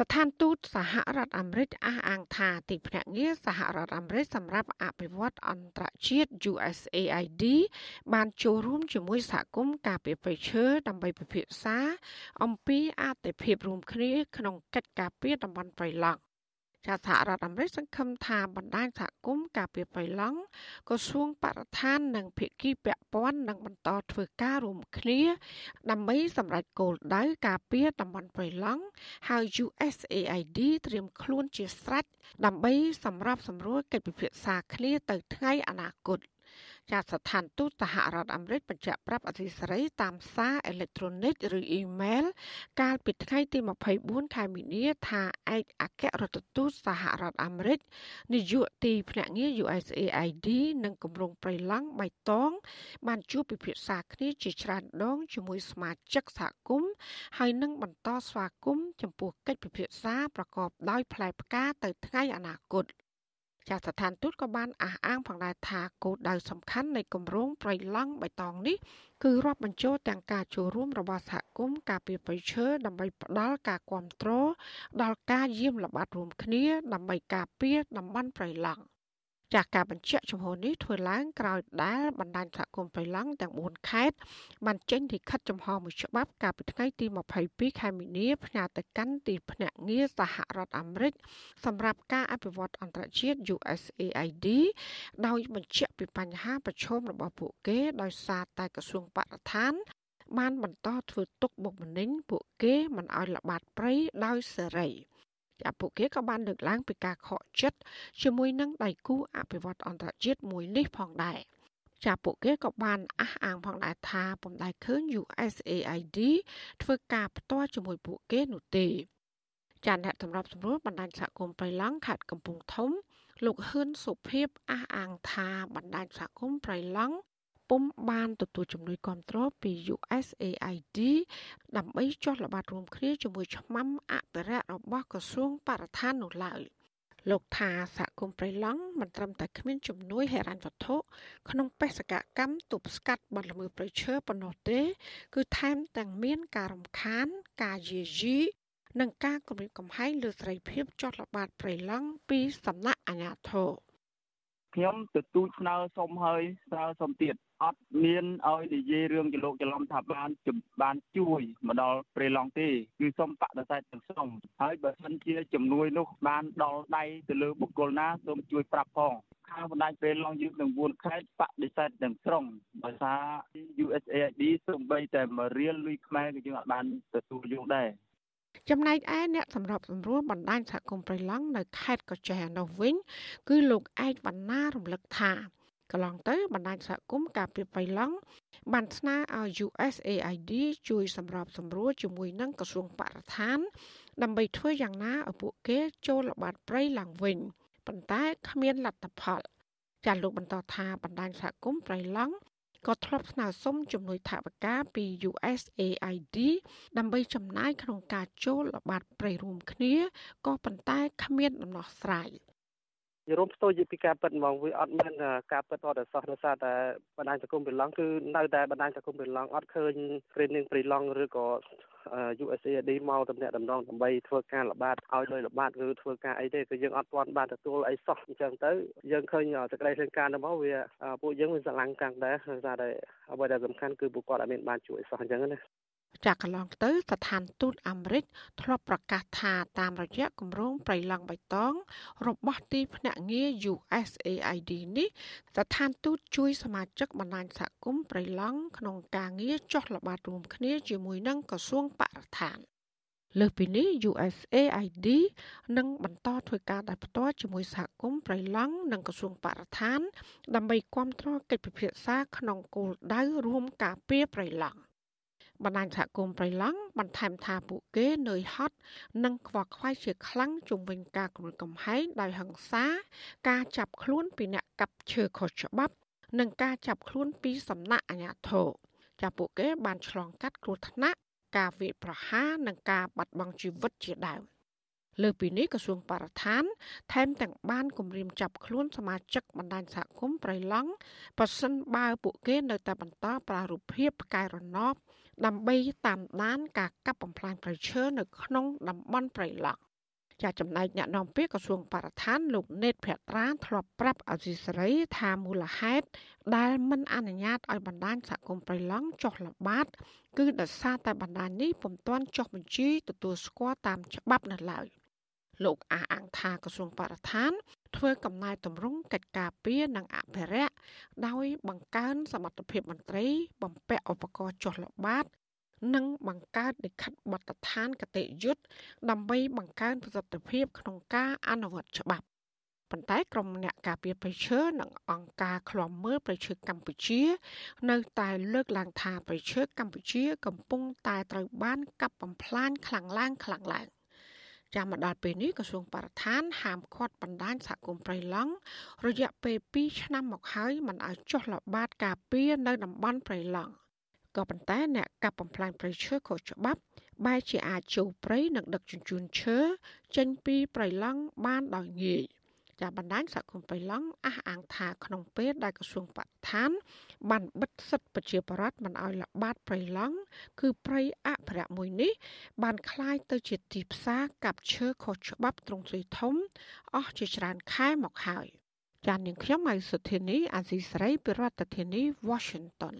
ស្ថានទូតសហរដ្ឋអាមេរិកអះអាងថាទីភ្នាក់ងារសហរដ្ឋអាមេរិកសម្រាប់អភិវឌ្ឍអន្តរជាតិ USAID បានចូលរួមជាមួយសហគមន៍ការពារព្រៃឈើដើម្បីពិភាក្សាអំពីអតិភិបរួមគ្នាក្នុងកិច្ចការពារតំបន់ព្រៃឡង់ ចាសហរដ្ឋអាមេរិកសង្ឃឹមថាបណ្ដាញសហគមន៍ការពារបៃឡង់ក្រសួងបរិស្ថាននិងភាគីពាក់ព័ន្ធនឹងបន្តធ្វើការរួមគ្នា ដើម្បីសម្រេចគោលដៅការពារតំបន់បៃឡង់ហើយ USAID ត្រៀមខ្លួនជាស្រេចដើម្បីសម្របសម្រួលកិច្ចពិភាក្សាគ្នាទៅថ្ងៃអនាគត។ ចាត់ស្ថានទូតសហរដ្ឋអាមេរិកបញ្ជាក់ប្រាប់អធិស្រីតាមសារអេឡិចត្រូនិកឬអ៊ីមែលកាលពីថ្ងៃទី24ខែមីនាថាឯកអគ្គរដ្ឋទូតសហរដ្ឋអាមេរិកនាយកទីភ្នាក់ងារ USAID និងគម្រោងប្រៃឡង់បៃតង បានជួបពិភាក្សាគ្នាជាច្រើនដងជាមួយសមាជិកសហគមន៍ហើយនឹងបន្តស្វាគមន៍ចំពោះកិច្ចពិភាក្សាប្រកបដោយផ្លែផ្កាទៅថ្ងៃអនាគត។ ចាស់ស្ថានទូតក៏បានអះអាងផងដែរថាគោលដៅសំខាន់នៃគម្រោងប្រៃឡង់បៃតងនេះគឺរាប់បញ្ចូលទាំងការចូលរួមរបស់សហគមន៍ការពារប្រៃឈើដើម្បីផ្ដល់ការគ្រប់គ្រងដល់ការយាមល្បាតរួមគ្នាដើម្បីការពារតំបន់ប្រៃឡង់ ចាស់ការបញ្ជាក់ជំហរនេះធ្វើឡើងក្រោយដែលបណ្ដាញសហគមន៍បៃឡង់ទាំង4ខេត្តបានចេញលិខិតចំហមួយច្បាប់កាលពីថ្ងៃទី22ខែមីនាផ្ញើទៅកាន់ទីភ្នាក់ងារសហរដ្ឋអាមេរិកសម្រាប់ការអភិវឌ្ឍអន្តរជាតិ USAID ដោយបញ្ជាក់ពីបញ្ហាប្រឈមរបស់ពួកគេដោយសារតែក្រសួងបរិស្ថានបានបន្តធ្វើទុកបុកម្នេញពួកគេមិនឲ្យល្បាតព្រៃដោយសេរី។ចា ពួកគេក៏បានលើកឡើងពីការខកចិត្តជាមួយនឹងដៃគូអភិវឌ្ឍអន្តរជាតិមួយនេះផងដែរចាពួកគេក៏បានអះអាងផងដែរថាពុំដែលឃើញ USAID ធ្វើការផ្ទាល់ជាមួយពួកគេនោះទេចាអ្នកសម្របសម្រួលបណ្ដាញសហគមន៍ប្រៃឡង់ខេត្តកំពង់ធំ លោកហ៊ឿនសុភាពអះអាងថាបណ្ដាញសហគមន៍ប្រៃឡង់ ពុំបានទទួលជំនួយគ្រប់គ្រងពី USAID ដើម្បីចុះល្បាតរួមគ្នាជាមួយឆ្មាំអភិរក្សរបស់ក្រសួងបរិស្ថាននោះឡើយលោកថាសហគមន៍ប្រៃឡង់មិនត្រឹមតែគ្មានជំនួយហិរញ្ញវត្ថុក្នុងបេសកកម្មទប់ស្កាត់បទល្មើសព្រៃឈើប៉ុណ្ណោះទេ គឺថែមទាំងមានការរំខាន ការយាយីនិងការគំរាមកំហែងលើសេរីភាពចុះល្បាតព្រៃឡង់ពីសំណាក់អាជ្ញាធរ ខ្ញុំទទូចស្នើសុំហើយស្នើសុំទៀតអត់មានឲ្យនិយាយរឿងចលោកចលំថាបានបានជួយមកដល់ព្រៃឡង់ទេគឺសុំបដិសេធទាំងស្រុងហើយបើសិនជាជំនួយនោះបានដល់ដៃទៅលើបុគ្គលណាសូមជួយប្រាប់ផងខាងបណ្ដាញព្រៃឡង់យើងនឹង4ខេត្តបដិសេធទាំងស្រុងដោយសារ USAID សូម្បីតែមួយរៀលលុយខ្មែរក៏យើងអត់បានទទួលយកដែរ ចំណែកឯអ្នកសម្របសម្រួលបណ្ដាញសហគមន៍ប្រៃឡង់នៅខេត្តកោះចេះនោះវិញ គឺលោកឯកវណ្ណារំលឹកថាកន្លងទៅបណ្ដាញសហគមន៍ការពីបៃឡង់បានស្នើឲ្យ USAID ជួយសម្របសម្រួលជាមួយនឹងក្រសួងបរិស្ថាន ដើម្បីធ្វើយ៉ាងណាឲ្យពួកគេចូលល្បាតព្រៃឡើងវិញប៉ុន្តែគ្មានលទ្ធផលចាលោកបន្តថាបណ្ដាញសហគមន៍ប្រៃឡង់ ក៏ធ្លាប់ស្នើសុំជំនួយថវិកាពី USAID ដើម្បីចំណាយក្នុងការចូលល្បាតព្រៃរួមគ្នាក៏ប៉ុន្តែគ្មានដំណោះស្រាយ។ រួមផ្ទុយពីការពិតហ្មងវាអត់មានការពិតអត់សោះដោយសារតែបណ្ដាញសង្គមព្រៃឡង់គឺនៅតែបណ្ដាញសង្គមព្រៃឡង់អត់ឃើញព្រៃនឹងព្រៃឡង់ឬក៏ USAID មកតំណាក់តំណងដើម្បីធ្វើការល្បាតឲ្យលុយល្បាតឬធ្វើការអីទេគឺយើងអត់ទាន់បានទទួលអីសោះអញ្ចឹងទៅយើងឃើញសេចក្តីរាយការណ៍នោះមកវាពួកយើងវាស្រឡាំងកាំងដែរដោយសារតែអ្វីដែលសំខាន់គឺពួកគាត់អត់មានបានជួយសោះអញ្ចឹងណា ចាក់កន្លងទៅស្ថានទូតអាមេរិកធ្លាប់ប្រកាសថាតាមរយៈគម្រោងប្រៃឡង់បៃតង របស់ទីភ្នាក់ងារ USAID នេះស្ថានទូតជួយសមាជិកបណ្ដាញសហគមន៍ប្រៃឡង់ក្នុងការងារចុះល្បាតរួមគ្នាជាមួយនឹងក្រសួងបរិស្ថានលើសពីនេះ USAID នឹងបន្តធ្វើការដោយផ្ទាល់ជាមួយសហគមន៍ប្រៃឡង់និងក្រសួងបរិស្ថាន ដើម្បីគ្រប់គ្រងកិច្ចពិភាក្សាក្នុងគោលដៅរួមការពារប្រៃឡង់ បណ្ដាញសហគមន៍ប្រៃឡង់បន្ថែមថាពួកគេនឿយហត់និងខ្វល់ខ្វាយជាខ្លាំងជំវិញការគំរាមកំហែងដោយហិង្សា ការចាប់ខ្លួនពីអ្នកកាប់ឈើខុសច្បាប់ និងការចាប់ខ្លួនពីសំណាក់អាជ្ញាធរចាពួកគេបានឆ្លងកាត់គ្រោះថ្នាក់ការវាយប្រហារនិងការបាត់បង់ជីវិតជាដើម លើពីនេះក្រសួងបរិស្ថាន ថែមទាំងបានគម្រាមចាប់ខ្លួនសមាជិកបណ្ដាញសហគមន៍ប្រៃឡង់ប៉ះសិនបើពួកគេនៅតែបន្តប្រារព្ធភាពផ្កាយរណបដើម្បីតាមដានការកាប់បំផ្លាញព្រៃឈើនៅក្នុងតំបន់ព្រៃឡង់ចាចំណែកអ្នកនាំពាក្យក្រសួងបរិស្ថានលោកណេតភក្ត្រាធ្លាប់ប្រាប់អសីសេរីថាមូលហេតុដែលមិនអនុញ្ញាតឲ្យបណ្ដាញសហគមន៍ប្រៃឡង់ចុះល្បាត គឺដោយសារតែបណ្ដាញនេះពុំទាន់ចុះបញ្ជីទទួលស្គាល់តាមច្បាប់នៅឡើយ លោកអះអាងថាក្រសួងបរិស្ថាន ធ្វើកំណែតម្រង់កិច្ចការពារនិងអភិរក្សដោយបង្កើនសមត្ថភាពមន្ត្រី បំពាក់ឧបករណ៍ចុះល្បាត និងបង្កើតលិខិតបទដ្ឋានគតិយុត្តដើម្បីបង្កើនប្រសិទ្ធភាពក្នុងការអនុវត្តច្បាប់ប៉ុន្តែក្រុមអ្នកការពារប្រៃឈើនិងអង្គការឃ្លាំមើលប្រៃឈើកម្ពុជា នៅតែលើកឡើងថាប្រៃឈើកម្ពុជា កំពុងតែត្រូវបានកាប់បំផ្លាញខ្លាំងឡើងខ្លាំងឡើង ចាំមកដល់ពេលនេះក្រសួងបរិស្ថានហាមឃាត់បណ្ដាញសហគមន៍ប្រៃឡង់រយៈពេល2ឆ្នាំមកហើយមិនឲ្យចុះល្បាតការពារនៅតំបន់ប្រៃឡង់ក៏ប៉ុន្តែអ្នកកាប់បំផ្លាញព្រៃឈើខុសច្បាប់បែរជាអាចចូលព្រៃនិងដឹកជញ្ជូនឈើចេញពីព្រៃឡង់បានដោយងាយ ចាបណ្ដាញសហគមន៍ព្រៃឡង់អះអាងថាក្នុងពេលដែលក្រសួងបរិស្ថាន បានបិទសិទ្ធិប្រជាប្រដ្ឋមិនឲ្យល្បាតព្រៃឡង់គឺព្រៃអភិរក្សមួយនេះ បានคล้ายទៅជាទីផ្សារកាប់ឈើខុសច្បាប់ទ្រង់ទ្រាយធំអស់ជាច្រើនខែមកហើយចាននាងខ្ញុំហៅសុធានីអាស៊ីសេរីពីរដ្ឋធានី Washington